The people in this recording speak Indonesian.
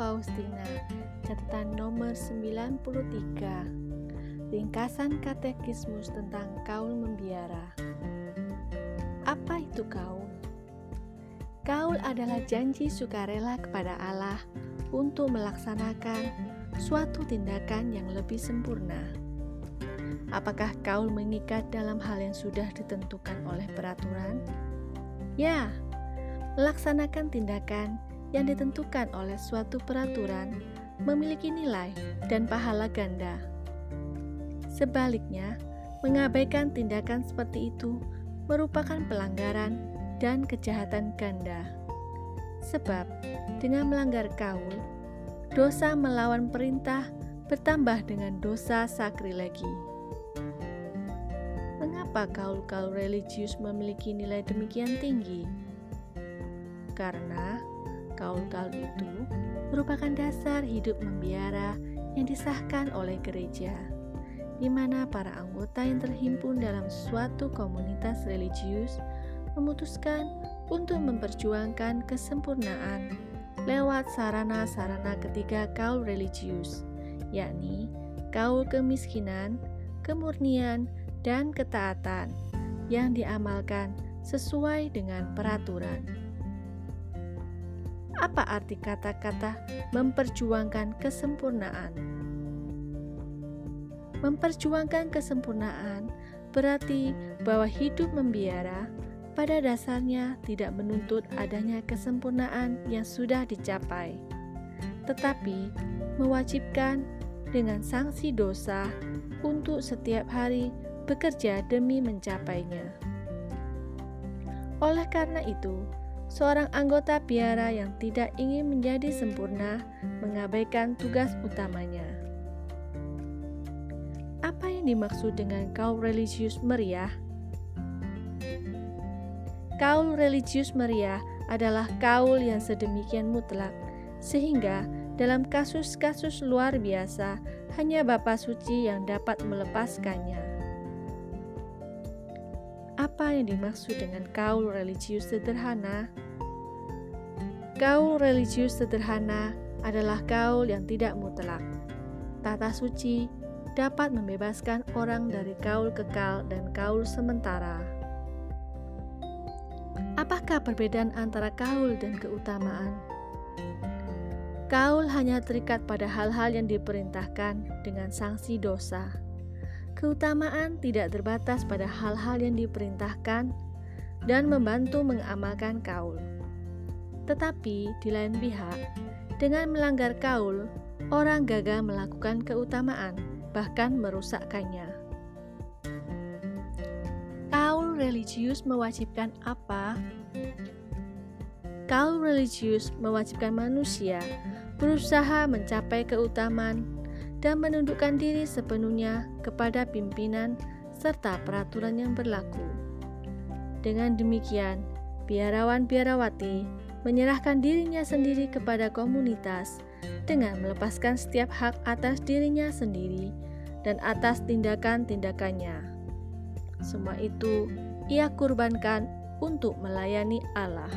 Faustina, catatan nomor 93. Ringkasan katekismus tentang kaul membiara. Apa itu kaul? Kaul adalah janji sukarela kepada Allah untuk melaksanakan suatu tindakan yang lebih sempurna. Apakah kaul mengikat dalam hal yang sudah ditentukan oleh peraturan? Ya, melaksanakan tindakan yang ditentukan oleh suatu peraturan memiliki nilai dan pahala ganda. Sebaliknya, mengabaikan tindakan seperti itu merupakan pelanggaran dan kejahatan ganda. Sebab, dengan melanggar kaul, dosa melawan perintah bertambah dengan dosa sakrilegi. Mengapa kaul-kaul religius memiliki nilai demikian tinggi? Karena kaul-kaul itu merupakan dasar hidup membiara yang disahkan oleh gereja, di mana para anggota yang terhimpun dalam suatu komunitas religius memutuskan untuk memperjuangkan kesempurnaan lewat sarana-sarana ketiga kaul religius, yakni kaul kemiskinan, kemurnian, dan ketaatan yang diamalkan sesuai dengan peraturan. Apa arti kata-kata memperjuangkan kesempurnaan? Memperjuangkan kesempurnaan berarti bahwa hidup membiara pada dasarnya tidak menuntut adanya kesempurnaan yang sudah dicapai, tetapi mewajibkan dengan sanksi dosa untuk setiap hari bekerja demi mencapainya. Oleh karena itu, seorang anggota biara yang tidak ingin menjadi sempurna mengabaikan tugas utamanya. Apa yang dimaksud dengan kaul religius meriah? Kaul religius meriah adalah kaul yang sedemikian mutlak, sehingga dalam kasus-kasus luar biasa hanya Bapa Suci yang dapat melepaskannya. Apa yang dimaksud dengan kaul religius sederhana? Kaul religius sederhana adalah kaul yang tidak mutlak. Tata suci dapat membebaskan orang dari kaul kekal dan kaul sementara. Apakah perbedaan antara kaul dan keutamaan? Kaul hanya terikat pada hal-hal yang diperintahkan dengan sanksi dosa. Keutamaan tidak terbatas pada hal-hal yang diperintahkan dan membantu mengamalkan kaul. Tetapi di lain pihak, dengan melanggar kaul, orang gagal melakukan keutamaan, bahkan merusakkannya. Kaul religius mewajibkan apa? Kaul religius mewajibkan manusia berusaha mencapai keutamaan dan menundukkan diri sepenuhnya kepada pimpinan serta peraturan yang berlaku. Dengan demikian, biarawan-biarawati menyerahkan dirinya sendiri kepada komunitas dengan melepaskan setiap hak atas dirinya sendiri dan atas tindakan-tindakannya. Semua itu ia kurbankan untuk melayani Allah.